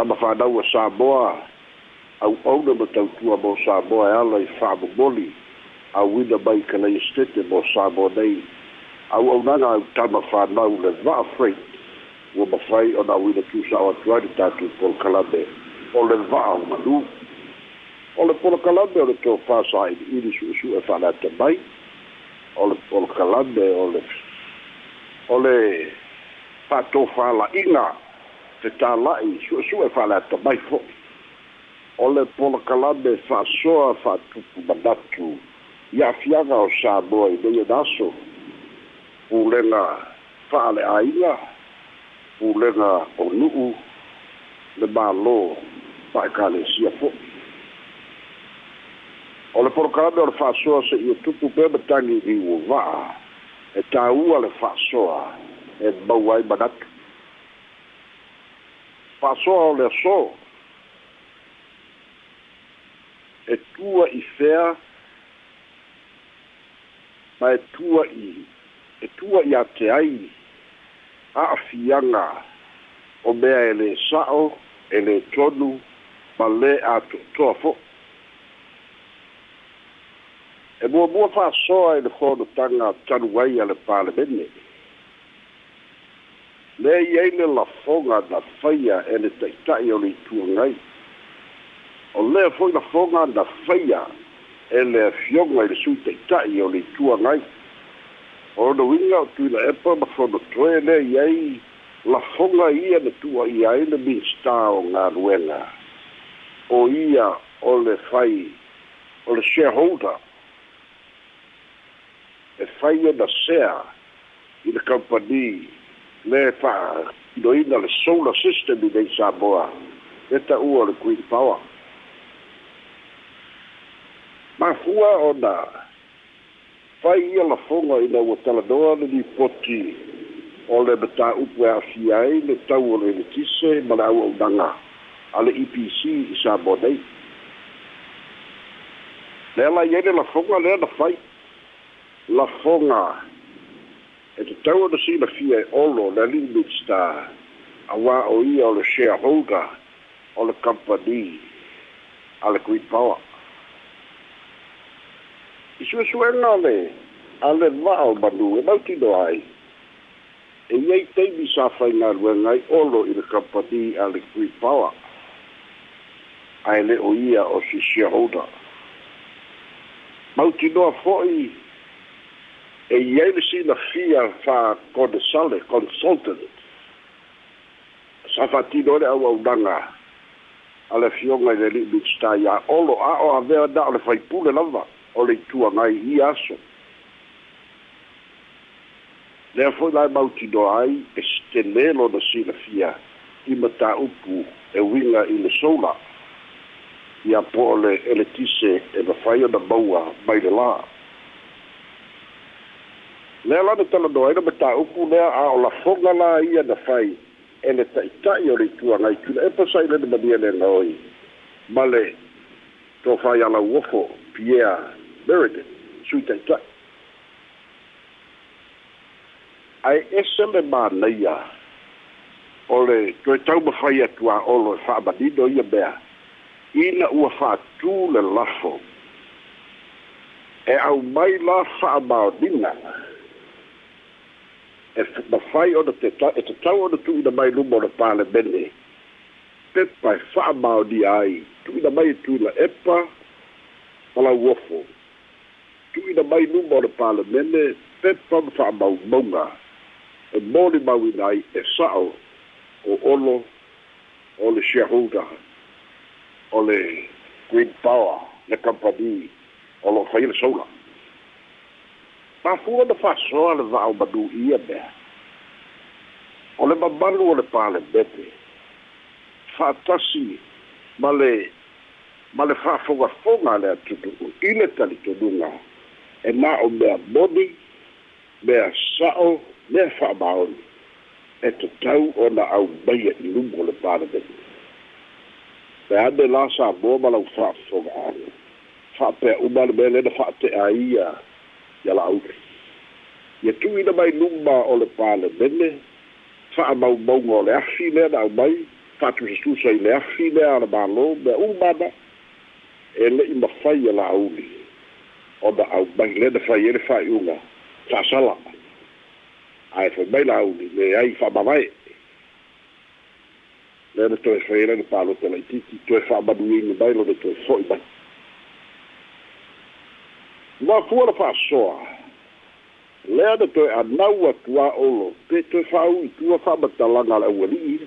tama whanau a Samoa au auna ma tautua mo Samoa e ala i whaamomoli auina mai ka lai estete mo Samoa nei au aunaga au tama whanau le va'a freight ua mafai ona auina tusa'o atu ai le tatou polokalame o le va'a ugalū o le polokalame o le tofā sa'ili'ili su'esu'e whanatamai o le polokalame o le o le fa'atofāla'iga fetāla'i su'esu'e fa'aleatamai fo'i o le polakalame fa'asoa fa'atupu manatu ia afiaga o samoa i nei ena aso pulega fa'ale'āina pulega o nu'u le mālō fa'ekalesia fo'i o le polokalame o e le fa'asoa se'ia tupu pea matagi i uava'a e tāua le fa'asoa e mau ai manatu fa'asoa o le aso e tua i fea ma e tua i e tua i ate ai a'afiaga o mea e lē sa'o e lē tonu ma lē atoatoa fo'i e muamua fa'asoa i e le fonotaga talu ai a le palemene leai ai le lafoga na faia e le taʻitaʻi o le ituagai o lea fo'i lafoga na faia e le afioga i le sui taʻitaʻi o le ituagai o louiga o tuila epa ma fonotoe leai ai lafoga ia na tuuaʻia ai le minista o galuega o ia o le fai o le shareholder e fai ona sea i le kampani le fa do ina le solar system dei saboa e ta ua le queen power ma fua o na fai ia la fonga i na ua taladoa le ni poti o le bata upu e a fiai le tau o le metise ma le aua unanga a le EPC i saboa nei le ala iene la fonga lea na fai la fonga e te tau ana sina fia e olo na li minsta a wā o ia o le shareholder o le company a le Green Power. I sua suenga le a le vāo manu e mautino ai e iei teimi sa whainga ruenga i olo i le company a le Green Power a ele o ia o si shareholder. Mautinoa fo'i En Jamesie na fia fa kodesale, consultant. Sa fa tinore au au danga. Ale fionga le li mixta ia olo a o avea da o le faipule lava. O le tua ngai i aso. Lea foi lai mautino ai e stenelo na sina fia i mataupu e winga i le sola. Ia po le eletise e mawhai o na maua mai le le ala na tala doa ina mata upu lea a o la fonga la ia na fai ene ta ita i ori tua ngai kuna e pasa i lene mania le ngoi male to fai ala uofo pia meredin sui ta ita ai ese le ma leia ole to e tau ma fai atua olo e faa badido ia bea ina ua faa tu le lafo e au mai la faa maodina ai e ma fai ona te ta e te tau ona tu ina mai lumo na pale mene pe pai faa mao ni ai tu ina mai e tu la epa pala uofo tu ina mai lumo na pale mene pe pam faa mao monga e mori mau ina ai e sao o olo o le shareholder o le green power le company o lo fai le solar Maar fa de le va'au madu ia mea. O le de o le pālemene. Fa'atasi ma le ma le fa'afogafoga a le atutu'u i le talitonuga e na o mea moni de sa'o mea fa'amaoni e tatau ona aumaia i luga o le pālemene. Pe ane la sa moa ma lau fa'afoga alu. Fa'apea ia laʻupe ya tu'i na mai luma o le palemene fa'amaumauga o le afi lea na aumai fa'atusatusa sai le afi lea ala mālō mea umana e le'i mafai a la'auli o da na aumai lea na fai ele fa'ai'uga fa'asala ae fai mai la'auli le ai fa babae lea na toe fai ele na palota laʻitiiti toe fa'amanuiga mai lona toe fo'i mai Ma fuor fa so. Le ha detto a naua tua olo, te tu fa u tu fa batta la la uli.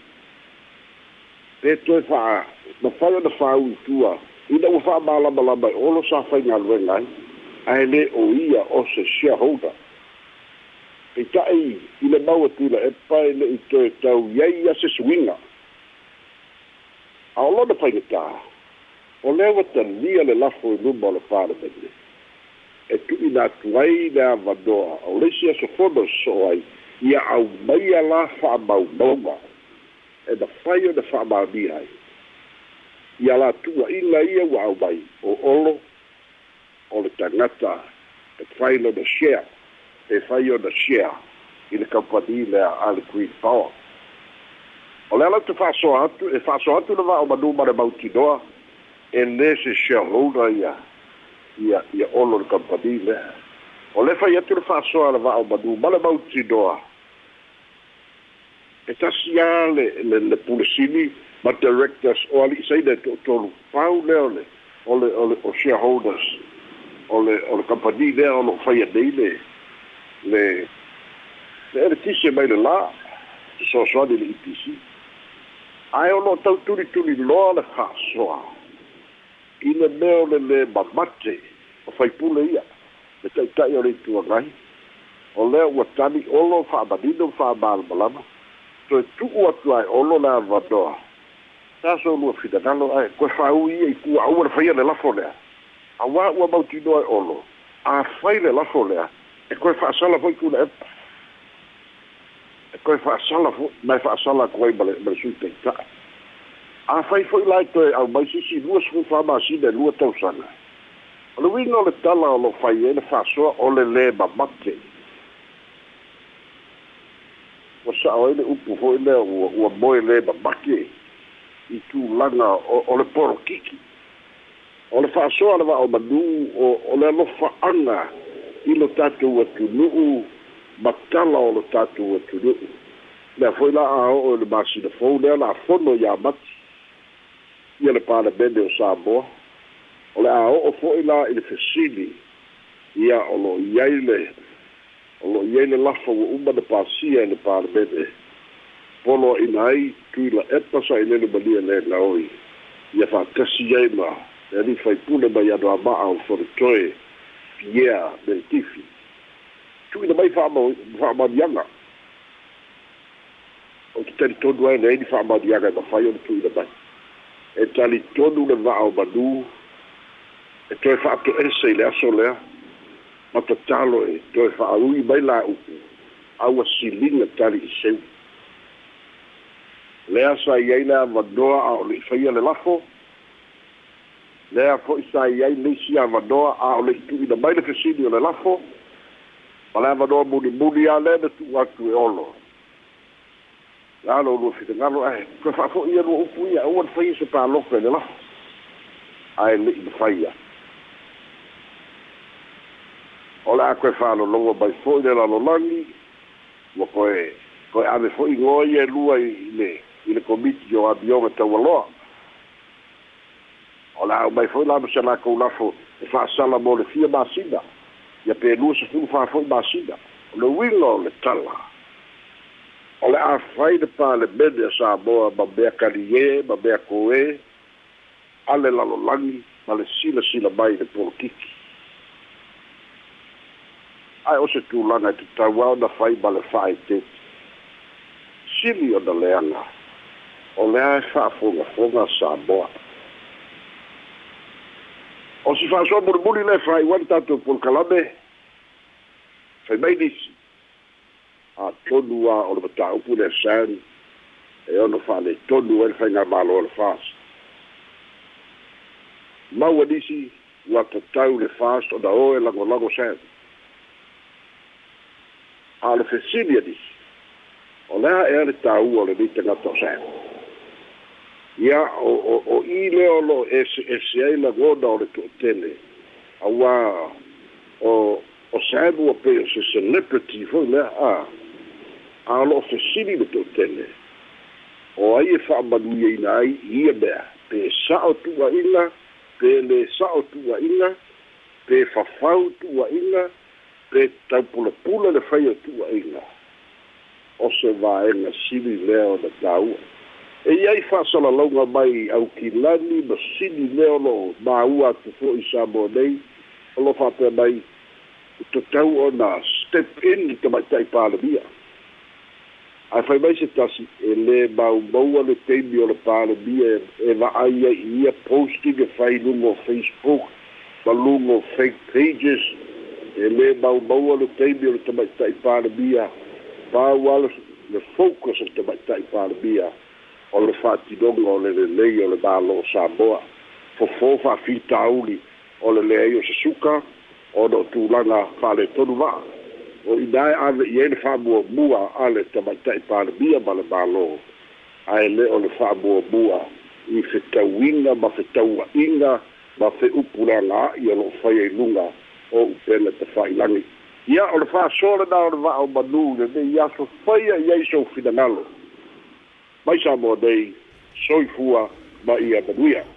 Te tu fa, ma fa da fa u tua. I da fa ba la la ba olo sa fa in al venga. Ai le o ia o se sia hoda. E ta i i e le ba u e pa le i te tau ia ia se swinga. A lo da fa i ta. O le wa ta lia le la fo lu ba le fa le. e tu'ina atu ai le avanoa o leisi asofono so'o ai ia aumaia la fa'amaumauga e na fai ona fa'amamia ai ia la tu'ua'ila ia ua aumai o olo o le tagata e fai lona share e fai ona share i le kampani lea ale green power o le ala te fa'asoa atu e fa'asoa atu le va'o manu ma le mautinoa e lē se shareholder ia ia ia olo le kampani lea o le fai atu le fa'asoa le va'ao manu ma le mautinoa e tasi ā le le le pulesini ma directors o ali'isaina e to'atolu pau lea ole ole ole o shareholders o le o le kampani lea o lo'o fai anei le le le eletisi mai le lā soasoani le ipc ae o lo'o tautulituli loa le fa'asoa ina mea o le lē mamate o faipule ia le taʻitaʻi o le ituagai o lea ua tali olo fa'amanino fa'amalamalama toe tu'u atu ae olo le avanoa taso finagalo ae koe fa'au ia i kua'aua le faia le lafo lea auā ua mautinoa e olo afai le lafo lea e koe fa'asala fo'i kuna epa e koe fa'asala fo mae fa'asala koai ma le sui a fai foi lai toi au mai sisi lua sifu fama si de lua tau sana. Alu wina le tala alo fai e le fasoa o le le ma mate. O sa o ele upu foi e le ua moe le ma mate i tu langa o le poro kiki. O le fasoa le wa o manu o le alo faanga i lo tato ua tunuu ma tala o lo tato ua tunuu. Lea foi la a o le masi le fau lea la fono ya mati. ia le palemene o samoa o le a o'o fo'i la i le fesili ia o lo'o i le o lo'o iai le lafa ua uma le pasia e i le palemene polo ina ai tuila epa saʻilele malia le laoi ia fa'atasi ai ma e ali faipule mai anoa ma'a o fonotoe piea me tifi tu'uina mai fa'ama fa'amaliaga o te talitonu ai leai ni fa'amaliaga e mafai o le tu'uina mai e talitonu le va'ao manū e toe fa'ato'ese i le aso lea ma tatalo e toe fa'aui mai lau'u aua siliga tali i seu lea sa i ai le avanoa a o le'i faia le lafo lea fo'i sa i ai leisi avanoa a o le itu'ina mai le fesili o le lafo ma le avanoa mulimuli a lea na tu'u atu e olo alo lo fitan alo ai eh, ko fa fo ia lo fu ia o fa ia se pa lo pe la ai le in fa ia ola ko fa lo lo ba fo de la lo langi mo ko e ko a me fo ingo ia lua i le i le komiti o abio me ta wala ola ba fo la mo se la ko la fo e fa sa la mo le fia ba sida ia pe lu se fu fa fo ba sida lo wilo le tala o le afai le palemene a samoa ma mea kalie ma mea koē a le lalolagi ma le silasila mai le polokiki ae o se tulaga e tatau a ona fai ma le fa'aiteti sili ona leaga o lea e fa'afogafoga samoa o se fa'asoa mulimuli le fa'aiuani tatou polokalame fai mai nisi a a o le mataupu le asari e ona fa'aleitonu ai le faiga malo le fast maua nisi ua tatau le fast ona oe lagolago sad a le fesili anisi o le a ea le tāua o lenei tagata o sad ia o o i lea o lo ese ai lagona o le to'atele auā o o sabu o pe o se celebrity foi lea a a lo se sili no to tele o ai e fa ba duye nai ia be pe sa o tu wa ina pe le sa o tu wa ina pe fa fa o tu wa ina pe ta pula pula le fa o tu wa ina o se va e na sili le o da tau e ai fa so la longa mai au ki lani ma sili le o lo ma ua tu fo i sa bo nei o lo fa pe mai to tau o na step in to mai tai pa ae fai mai se tasi e lē maumaua le taimi o le palemia e va'ai ai i ia posting e fai lugo facebook ma lugo fake pages e lē maumaua le taimi o le tamaita'i palemia pauala le focus o le tamaita'i palemia o le fa'atinoga o le lelei o le malo samoa fofō fa'afitauli o le leai o se suka ona o tulaga fa'aletonu va'a o ina e ave i ai le fa'amuamua ale tamaita'i palemia ma le mālō ae lē o le fa'amuamua i fetauiga ma fetaua'iga ma fe'upulaga e a'i o lo'o fai ai luga o upena tafa'ilagi ia o le fa'asolana o le va'ao manū lenei aso faia i ai sou finagalo mai sa mo nei soifua ma ia manuia